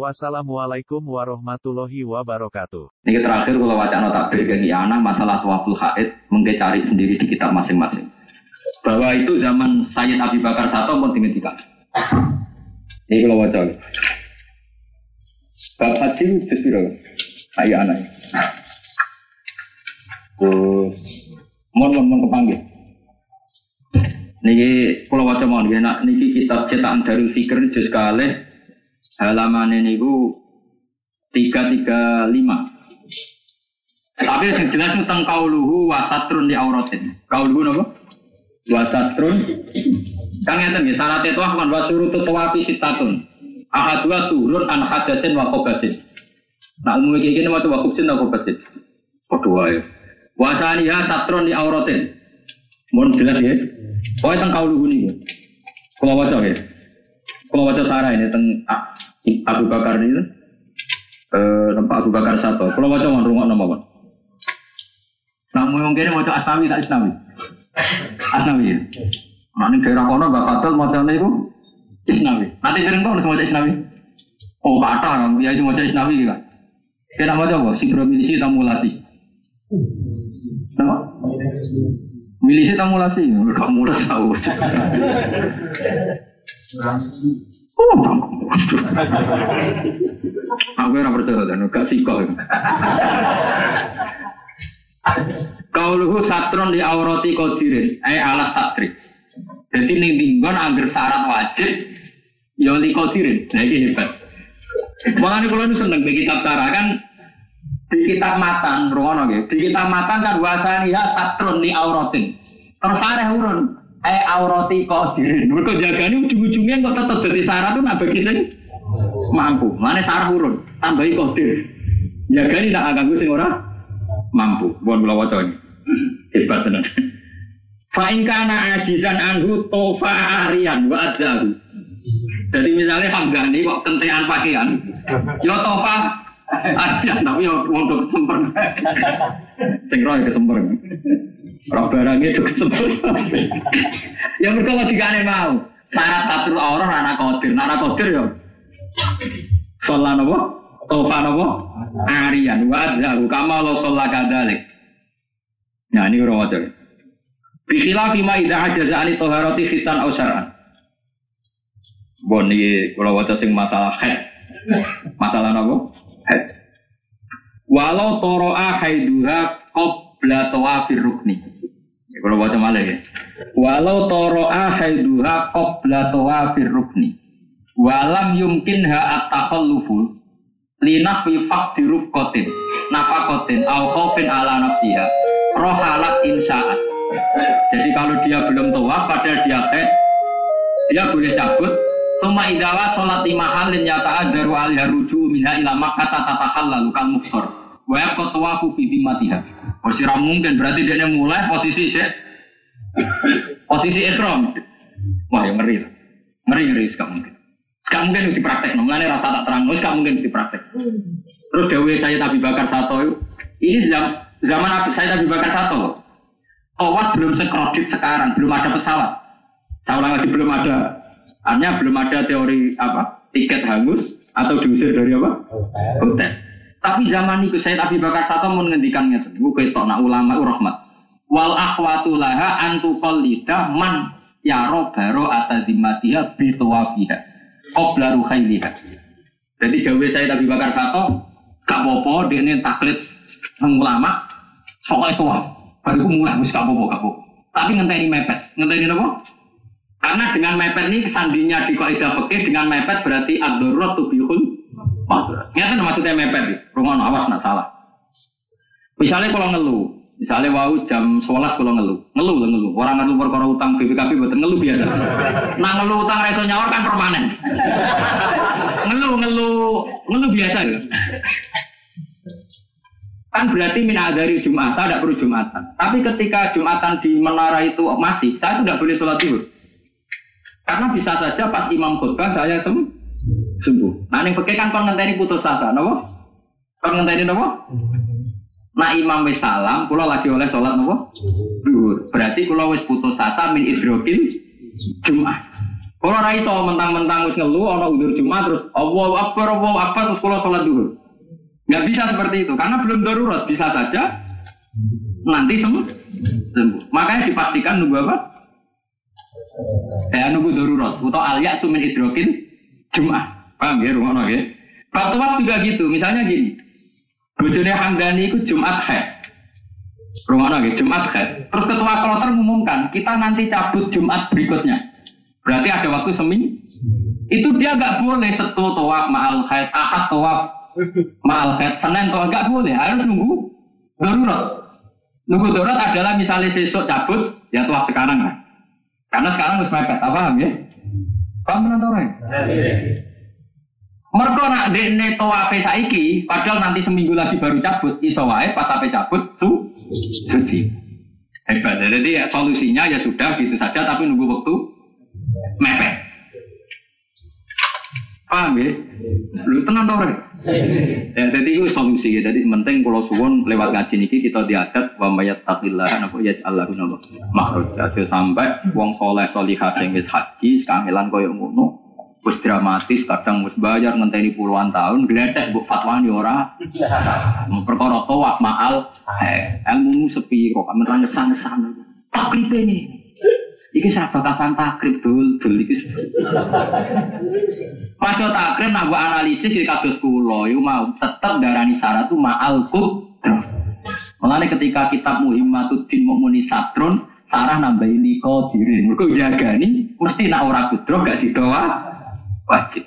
Wassalamualaikum warahmatullahi wabarakatuh. Ini terakhir kalau wacana takbir ke anak masalah tawaful haid mungkin cari sendiri di kitab masing-masing. Bahwa itu zaman Sayyid Abi Bakar Sato pun dihentikan. Ini kalau wacana. Bab haji itu biro. Ayo anak. Terus, mohon mohon mohon kepanggil. Niki kalau wajah mohon niki kitab cetakan Darul Fikr juz kalih halaman ini ku tiga tiga lima. Tapi yang jelas tentang kauluhu wasatrun di auratin. Kauluhu apa? Wasatrun. Kang ngeten nggih syarat itu kan wasurut tawafi sitatun. Ahadua turun an hadasin wa qabasin. Nah umumnya kayak gini waktu wakubsin wa qabasin. Padha wae. Wasaniha satrun di auratin. Mohon jelas ya. Pokoknya tentang kauluhu niku. Kalau waca ya. Kalau waca sarah ini tentang Abu Bakar ini eh Abu Bakar satu. Kalau waca mau rumah nama apa? Nah mungkin mau asnawi tak asnawi. Asnawi ya. Nanti daerah kono Mbak Fatul modelnya itu Isnawi. Nanti sering kau semua Isnawi. Oh kata, ya semua Isnawi kan. Kena mau apa? Sibromilisi tamulasi. Nama? Milisi tamulasi, kamu udah tahu. Oh, Aku ora percaya dan gak sikoh. Kauluhu satron di aurati kodirin, eh alas satri. Jadi ning dinggon angger syarat wajib, ya li kodirin. Nah ini hebat. Makanya kalau ini seneng di kitab sarah kan di kitab matan, rumono gitu. Di kitab matan kan wasani ya satron di auratin. Terus sarah urun, eh aurati. Mereka jagani ujung-ujungnya kok tetap dari syarat tuh nabagi sing mampu. Mana sarah urun, tambahi kodir. Jagani tak agak sing ora mampu. Bukan kula waca ini. Hebat tenan. Fa in kana ajizan anhu tofa arian wa adzahu. Jadi misalnya Hamdani kok kentean pakaian, yo tofa arian tapi yo wong do kesemper. Sing roh kesemper. Roh barangnya do kesemper. Ya mereka logikane mau. Syarat satu orang anak kodir, anak kodir yo. Sholat nopo? Tofa nopo? Arian wa adzahu kama lo sholat kadalik. Nah ini orang wajar. Bikhilah fima idha ajaza ani toharoti fisan au syar'an. Kalau wajar sing masalah head. Masalah apa? Head. Walau toro'a haiduha qabla tawafir rukni. Kalau baca malah ya. Walau toro'a haiduha qabla tawafir rukni. Walam yumkin ha at-takhallufu linah fi fakti rufqatin nafakotin au khaufin ala nafsiha rohalat insaat jadi kalau dia belum tua padahal dia head dia boleh cabut Tuma idawa sholat lima halin yata adaru alih ruju minha ilama kata tatahal lalu kan muksor Waya kotua kubi matiha Posisi mungkin berarti dia mulai posisi cek Posisi ikhram Wah yang ngeri. Ngeri ngeri sekarang mungkin. Gak mungkin dipraktek, namanya rasa tak terang, gak mungkin dipraktek. Terus Dewi saya Nabi Bakar Sato ini zaman zaman saya Nabi Bakar Sato. Tawaf belum sekredit sekarang, belum ada pesawat. Saya ulang lagi belum ada, artinya belum ada teori apa tiket hangus atau diusir dari apa hotel. Tapi zaman itu saya Nabi Bakar Sato mau ngendikan ngeten, gue ketok nak ulama rahmat. Wal akhwatu laha antuqallida man yaro baro atadimatiha bitawafiha qabla ruhailiha. Jadi gawe saya Nabi Bakar Sato gak popo dia ini taklid ulama soal itu baru mulai wis gak popo gak popo. Tapi ngenteni mepet, ngenteni apa? Karena dengan mepet ini sandinya di kaidah fikih dengan mepet berarti ad-darurat tubihul mahdurat. Ngeten maksudnya mepet iki. Rungono awas nak salah. Misalnya kalau ngeluh, misalnya wau jam 11 kalau ngeluh, ngeluh lah ngeluh. Orang ngeluh perkara utang BPKB buat ngeluh biasa. Nah ngeluh utang reso nyaur kan permanen. ngeluh ngeluh ngeluh biasa ya. Kan berarti mina dari Jumat, saya tidak perlu Jumatan. Tapi ketika Jumatan di menara itu masih, saya tidak boleh sholat zuhur. Karena bisa saja pas imam khutbah saya sem sembuh. Nah, ini pakai kan kon ngenteni putus asa, nopo? Kon ngenteni nopo? Nah imam wis salam, kula lagi oleh sholat nopo? Zuhur. Berarti kula wis putus asa min idrokil Jumat. Kalau rai so mentang-mentang wis ngeluh ana udur Jumat terus Allahu Akbar Allahu Akbar terus kula sholat zuhur. Nggak bisa seperti itu, karena belum darurat. Bisa saja nanti sembuh. Makanya dipastikan nunggu apa? Ya nunggu darurat. Atau alias sumin hidrokin Jumat. Paham ya rumah ya? Waktu juga gitu. Misalnya gini. Bujurnya Hamdani itu Jumat haid. Rumah ya, Jumat haid. Terus ketua kloter mengumumkan, kita nanti cabut Jumat berikutnya. Berarti ada waktu seminggu. Itu dia nggak boleh setu tawaf ma'al haid, ahad tawaf Mal kayak Senin kalau enggak boleh, harus nunggu darurat. Nunggu darurat adalah misalnya sesuk cabut, ya tua sekarang kan. Karena sekarang harus mepet, apa paham ya? Paham tenan orang? Mereka nak dene tawafe saiki, padahal nanti seminggu lagi baru cabut, iso wae pas sampai cabut su suci. Hebat. Jadi ya, solusinya ya sudah gitu saja, tapi nunggu waktu mepet. Paham ya? Lu tenang orang? Ya, jadi itu solusi ya. Jadi penting kalau suwon lewat ngaji niki kita diadat wa mayat takillah napa ya Allah napa makhraj. Jadi sampai wong soleh solihah sing wis haji kangelan koyo ngono wis dramatis kadang wis bayar ngenteni puluhan tahun gledek fatwa yo ora perkara tawaf maal eh ilmu sepi kok amen ngesan-ngesan takribe ini Iki sahabat kasan takrib dul dul iki. Pas yo takrib nak analisis di kados kula mau tetep darani syarat tu ma'al kudrah. Mulane ketika kitab Muhimmatuddin Mukmini Satrun Sarah nambahi liko diri. Mergo jagani mesti nak ora kudro gak sido wajib.